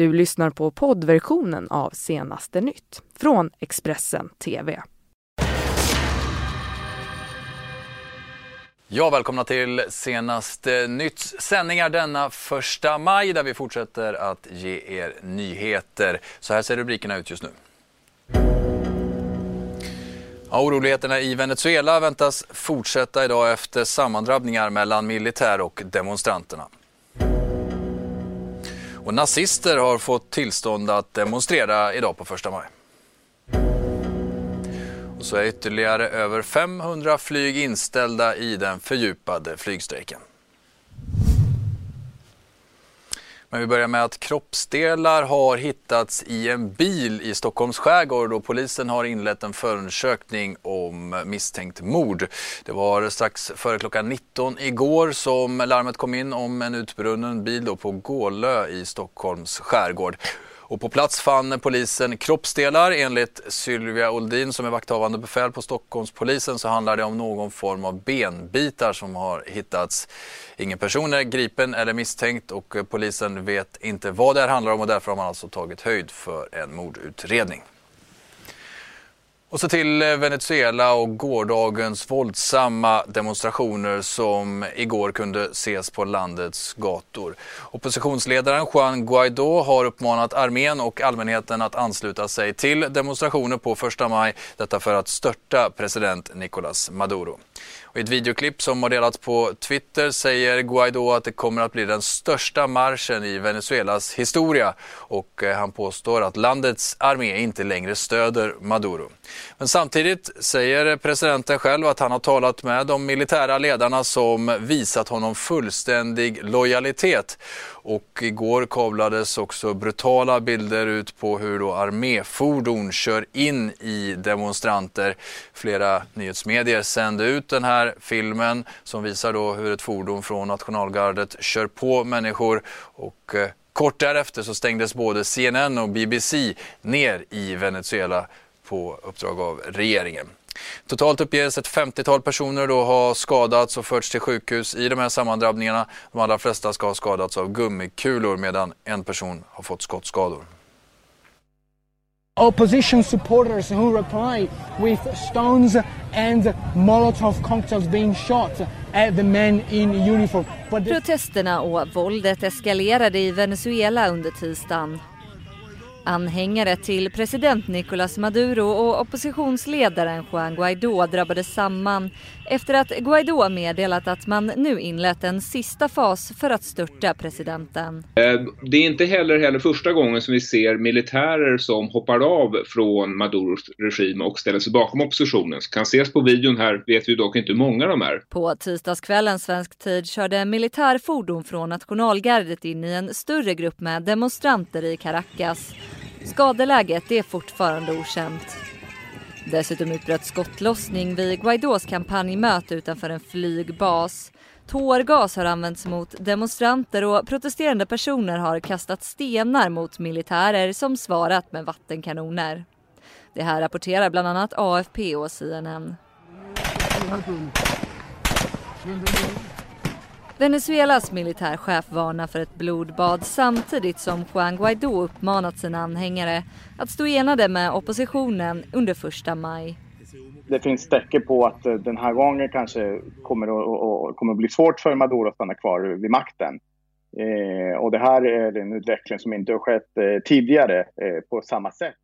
Du lyssnar på poddversionen av Senaste nytt från Expressen TV. Ja, välkomna till senaste Nytts sändningar denna första maj där vi fortsätter att ge er nyheter. Så här ser rubrikerna ut just nu. Ja, oroligheterna i Venezuela väntas fortsätta idag efter sammandrabbningar mellan militär och demonstranterna. Och nazister har fått tillstånd att demonstrera idag på första maj. Och så är ytterligare över 500 flyg inställda i den fördjupade flygstrejken. Men vi börjar med att kroppsdelar har hittats i en bil i Stockholms skärgård och polisen har inlett en förundersökning om misstänkt mord. Det var strax före klockan 19 igår som larmet kom in om en utbrunnen bil på Gålö i Stockholms skärgård. Och på plats fann polisen kroppsdelar. Enligt Sylvia Oldin som är vakthavande befäl på Stockholmspolisen så handlar det om någon form av benbitar som har hittats. Ingen person är gripen eller misstänkt och polisen vet inte vad det här handlar om och därför har man alltså tagit höjd för en mordutredning. Och så till eh, Venezuela och gårdagens våldsamma demonstrationer som igår kunde ses på landets gator. Oppositionsledaren Juan Guaidó har uppmanat armén och allmänheten att ansluta sig till demonstrationer på första maj. Detta för att störta president Nicolás Maduro. Och I ett videoklipp som har delats på Twitter säger Guaidó att det kommer att bli den största marschen i Venezuelas historia och eh, han påstår att landets armé inte längre stöder Maduro. Men samtidigt säger presidenten själv att han har talat med de militära ledarna som visat honom fullständig lojalitet och igår kablades också brutala bilder ut på hur då arméfordon kör in i demonstranter. Flera nyhetsmedier sände ut den här filmen som visar då hur ett fordon från nationalgardet kör på människor och eh, kort därefter så stängdes både CNN och BBC ner i Venezuela på uppdrag av regeringen. Totalt uppges ett 50-tal personer då ha skadats och förts till sjukhus i de här sammandrabbningarna. De allra flesta ska ha skadats av gummikulor medan en person har fått skottskador. Opposition supporters who reply with stones and Molotov cocktails being shot at the men in uniform. Protesterna och våldet eskalerade i Venezuela under tisdagen. Anhängare till president Nicolás Maduro och oppositionsledaren Juan Guaidó drabbades samman efter att Guaidó meddelat att man nu inlett en sista fas för att störta presidenten. Eh, det är inte heller, heller första gången som vi ser militärer som hoppar av från Maduros regim och ställer sig bakom oppositionen. Kan ses på videon här vet vi dock inte hur många de är. På tisdagskvällen svensk tid körde militärfordon från nationalgardet in i en större grupp med demonstranter i Caracas. Skadeläget är fortfarande okänt. Dessutom utbröt skottlossning vid Guaidós kampanjmöte utanför en flygbas. Tårgas har använts mot demonstranter och protesterande personer har kastat stenar mot militärer som svarat med vattenkanoner. Det här rapporterar bland annat AFP och CNN. Venezuelas militärchef varnar för ett blodbad samtidigt som Juan Guaidó uppmanat sina anhängare att stå enade med oppositionen under första maj. Det finns tecken på att eh, den här gången kanske kommer att, kommer att bli svårt för Maduro att stanna kvar vid makten. Eh, och det här är en utveckling som inte har skett eh, tidigare eh, på samma sätt.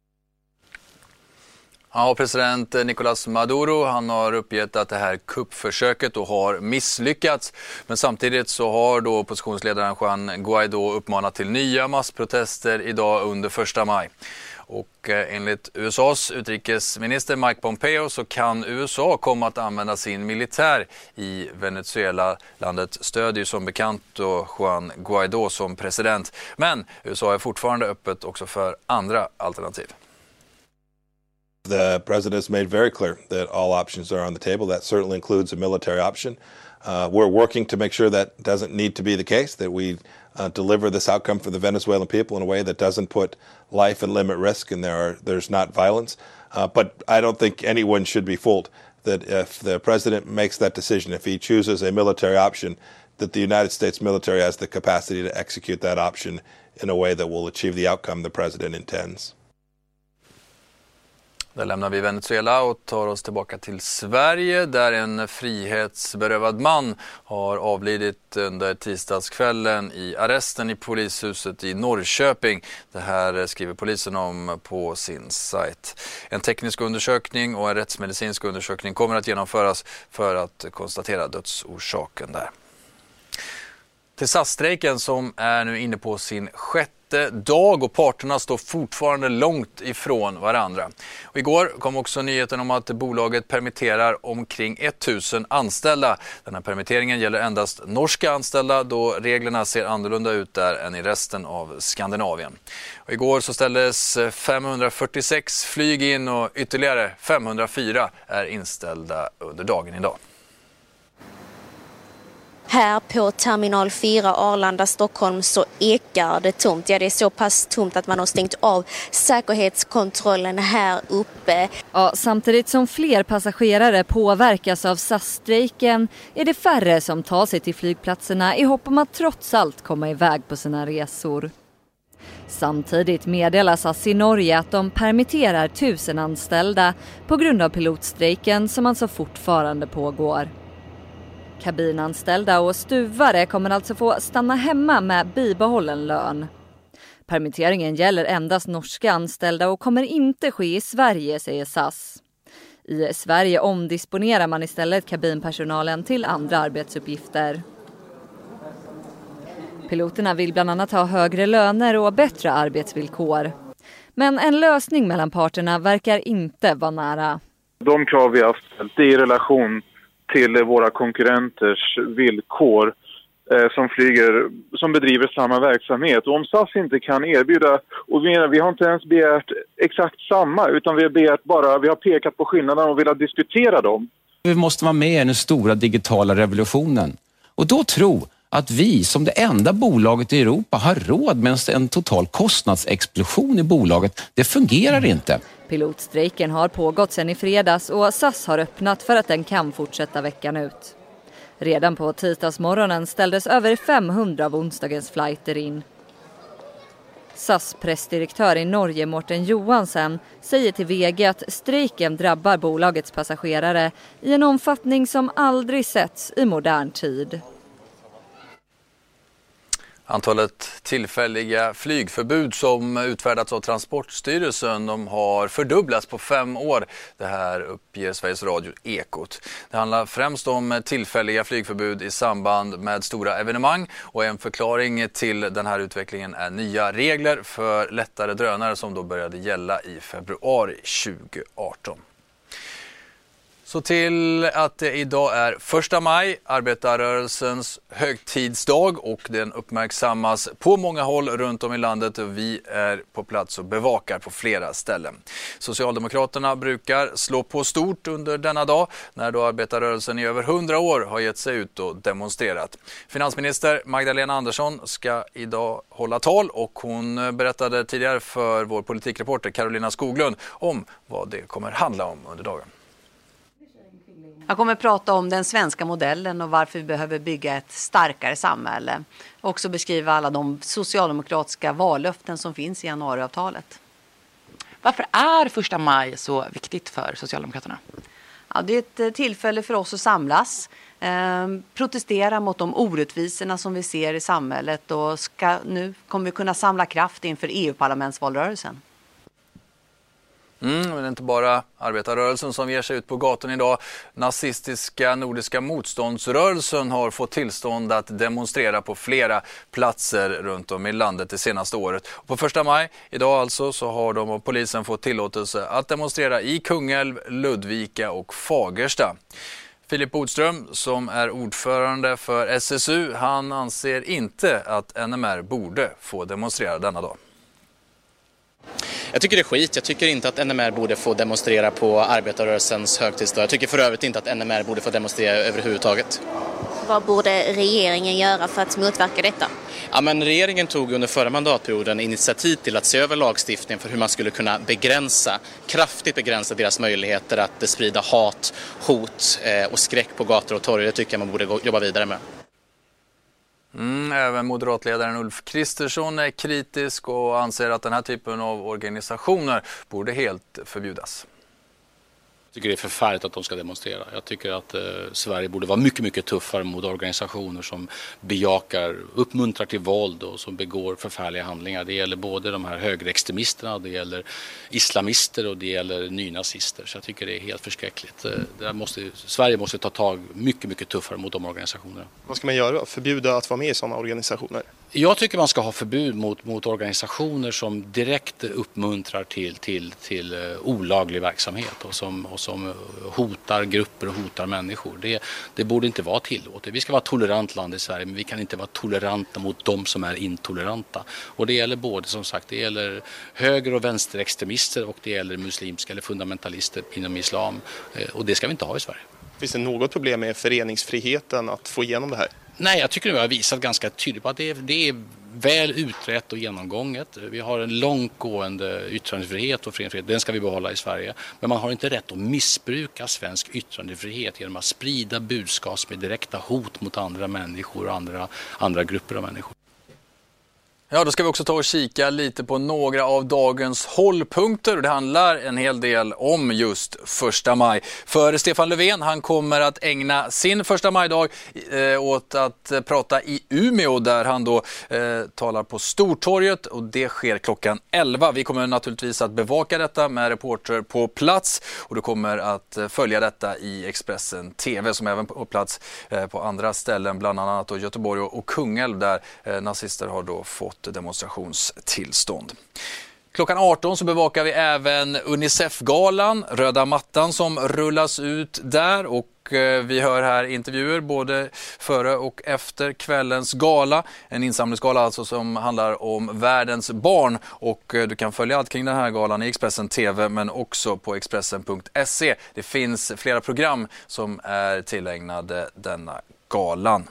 Ja, president Nicolás Maduro han har uppgett att det här kuppförsöket då har misslyckats. Men samtidigt så har då oppositionsledaren Juan Guaidó uppmanat till nya massprotester idag under första maj. Och eh, enligt USAs utrikesminister Mike Pompeo så kan USA komma att använda sin militär i Venezuela. Landet stödjer som bekant då Juan Guaidó som president. Men USA är fortfarande öppet också för andra alternativ. The president has made very clear that all options are on the table. That certainly includes a military option. Uh, we're working to make sure that doesn't need to be the case, that we uh, deliver this outcome for the Venezuelan people in a way that doesn't put life and limb at risk and there are, there's not violence. Uh, but I don't think anyone should be fooled that if the president makes that decision, if he chooses a military option, that the United States military has the capacity to execute that option in a way that will achieve the outcome the president intends. Där lämnar vi Venezuela och tar oss tillbaka till Sverige där en frihetsberövad man har avlidit under tisdagskvällen i arresten i polishuset i Norrköping. Det här skriver polisen om på sin sajt. En teknisk undersökning och en rättsmedicinsk undersökning kommer att genomföras för att konstatera dödsorsaken där. Till SAS-strejken som är nu inne på sin sjätte dag och parterna står fortfarande långt ifrån varandra. Och igår kom också nyheten om att bolaget permitterar omkring 1000 anställda. Den här permitteringen gäller endast norska anställda då reglerna ser annorlunda ut där än i resten av Skandinavien. Och igår så ställdes 546 flyg in och ytterligare 504 är inställda under dagen idag. Här på terminal 4 Arlanda Stockholm så ekar det tomt. Ja, det är så pass tomt att man har stängt av säkerhetskontrollen här uppe. Ja, samtidigt som fler passagerare påverkas av SAS-strejken är det färre som tar sig till flygplatserna i hopp om att trots allt komma iväg på sina resor. Samtidigt meddelar SAS i Norge att de permitterar tusen anställda på grund av pilotstrejken som alltså fortfarande pågår. Kabinanställda och stuvare kommer alltså få stanna hemma med bibehållen lön. Permitteringen gäller endast norska anställda och kommer inte ske i Sverige, säger SAS. I Sverige omdisponerar man istället kabinpersonalen till andra arbetsuppgifter. Piloterna vill bland annat ha högre löner och bättre arbetsvillkor. Men en lösning mellan parterna verkar inte vara nära. De krav vi har ställt i relation till våra konkurrenters villkor eh, som flyger, som bedriver samma verksamhet. Och om SAS inte kan erbjuda, och vi, vi har inte ens begärt exakt samma utan vi har begärt bara, vi har pekat på skillnaderna och velat diskutera dem. Vi måste vara med i den stora digitala revolutionen och då tro att vi som det enda bolaget i Europa har råd med en total kostnadsexplosion i bolaget. Det fungerar inte. Pilotstrejken har pågått sedan i fredags och SAS har öppnat för att den kan fortsätta veckan ut. Redan på tisdagsmorgonen ställdes över 500 av onsdagens flighter in. SAS pressdirektör i Norge, Morten Johansen, säger till VG att strejken drabbar bolagets passagerare i en omfattning som aldrig setts i modern tid. Antalet tillfälliga flygförbud som utfärdats av Transportstyrelsen de har fördubblats på fem år. Det här uppger Sveriges Radio Ekot. Det handlar främst om tillfälliga flygförbud i samband med stora evenemang och en förklaring till den här utvecklingen är nya regler för lättare drönare som då började gälla i februari 2018. Så till att det idag är första maj, arbetarrörelsens högtidsdag och den uppmärksammas på många håll runt om i landet och vi är på plats och bevakar på flera ställen. Socialdemokraterna brukar slå på stort under denna dag när då arbetarrörelsen i över hundra år har gett sig ut och demonstrerat. Finansminister Magdalena Andersson ska idag hålla tal och hon berättade tidigare för vår politikreporter Carolina Skoglund om vad det kommer handla om under dagen. Jag kommer att prata om den svenska modellen och varför vi behöver bygga ett starkare samhälle. Också beskriva alla de socialdemokratiska vallöften som finns i januariavtalet. Varför är första maj så viktigt för Socialdemokraterna? Ja, det är ett eh, tillfälle för oss att samlas, eh, protestera mot de orättvisorna som vi ser i samhället och ska, nu kommer vi kunna samla kraft inför EU-parlamentsvalrörelsen. Mm, men det är inte bara arbetarrörelsen som ger sig ut på gatan idag. Nazistiska Nordiska motståndsrörelsen har fått tillstånd att demonstrera på flera platser runt om i landet det senaste året. Och på första maj, idag alltså, så har de av polisen fått tillåtelse att demonstrera i Kungälv, Ludvika och Fagersta. Filip Bodström som är ordförande för SSU, han anser inte att NMR borde få demonstrera denna dag. Jag tycker det är skit. Jag tycker inte att NMR borde få demonstrera på arbetarrörelsens högtidsdag. Jag tycker för övrigt inte att NMR borde få demonstrera överhuvudtaget. Vad borde regeringen göra för att motverka detta? Ja, men regeringen tog under förra mandatperioden initiativ till att se över lagstiftningen för hur man skulle kunna begränsa, kraftigt begränsa deras möjligheter att sprida hat, hot eh, och skräck på gator och torg. Det tycker jag man borde jobba vidare med. Mm, även moderatledaren Ulf Kristersson är kritisk och anser att den här typen av organisationer borde helt förbjudas tycker det är förfärligt att de ska demonstrera. Jag tycker att eh, Sverige borde vara mycket, mycket tuffare mot organisationer som bejakar, uppmuntrar till våld och som begår förfärliga handlingar. Det gäller både de här högerextremisterna, det gäller islamister och det gäller nynazister. Så jag tycker det är helt förskräckligt. Eh, där måste, Sverige måste ta tag mycket, mycket tuffare mot de organisationerna. Vad ska man göra? Förbjuda att vara med i sådana organisationer? Jag tycker man ska ha förbud mot, mot organisationer som direkt uppmuntrar till, till, till eh, olaglig verksamhet och som, och som eh, hotar grupper och hotar människor. Det, det borde inte vara tillåtet. Vi ska vara ett tolerant land i Sverige men vi kan inte vara toleranta mot de som är intoleranta. Och det gäller både som sagt, det gäller höger och vänsterextremister och det gäller muslimska eller fundamentalister inom islam. Eh, och det ska vi inte ha i Sverige. Finns det något problem med föreningsfriheten att få igenom det här? Nej, jag tycker att vi har visat ganska tydligt på att det är, det är väl utrett och genomgånget. Vi har en långtgående yttrandefrihet och föreningsfrihet. Den ska vi behålla i Sverige. Men man har inte rätt att missbruka svensk yttrandefrihet genom att sprida budskap med direkta hot mot andra människor och andra, andra grupper av människor. Ja, då ska vi också ta och kika lite på några av dagens hållpunkter. Det handlar en hel del om just första maj. För Stefan Löfven, han kommer att ägna sin första majdag eh, åt att prata i Umeå där han då eh, talar på Stortorget och det sker klockan 11. Vi kommer naturligtvis att bevaka detta med reporter på plats och du kommer att eh, följa detta i Expressen TV som även på plats eh, på andra ställen, bland annat då Göteborg och, och Kungälv där eh, nazister har då fått fått demonstrationstillstånd. Klockan 18 så bevakar vi även Unicef-galan, röda mattan som rullas ut där och eh, vi hör här intervjuer både före och efter kvällens gala. En insamlingsgala alltså som handlar om världens barn och eh, du kan följa allt kring den här galan i Expressen TV men också på Expressen.se. Det finns flera program som är tillägnade denna galan.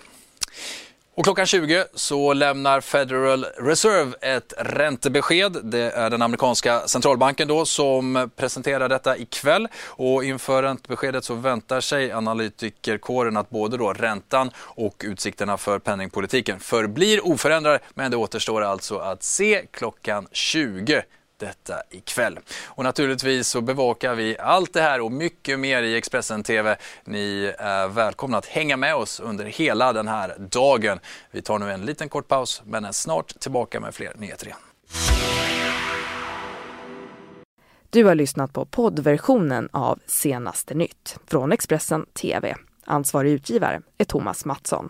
Och klockan 20 så lämnar Federal Reserve ett räntebesked. Det är den amerikanska centralbanken då som presenterar detta ikväll. Och inför räntebeskedet så väntar sig analytikerkåren att både då räntan och utsikterna för penningpolitiken förblir oförändrade. Men det återstår alltså att se klockan 20 detta ikväll. Och naturligtvis så bevakar vi allt det här och mycket mer i Expressen TV. Ni är välkomna att hänga med oss under hela den här dagen. Vi tar nu en liten kort paus men är snart tillbaka med fler nyheter igen. Du har lyssnat på poddversionen av Senaste nytt från Expressen TV. Ansvarig utgivare är Thomas Mattsson.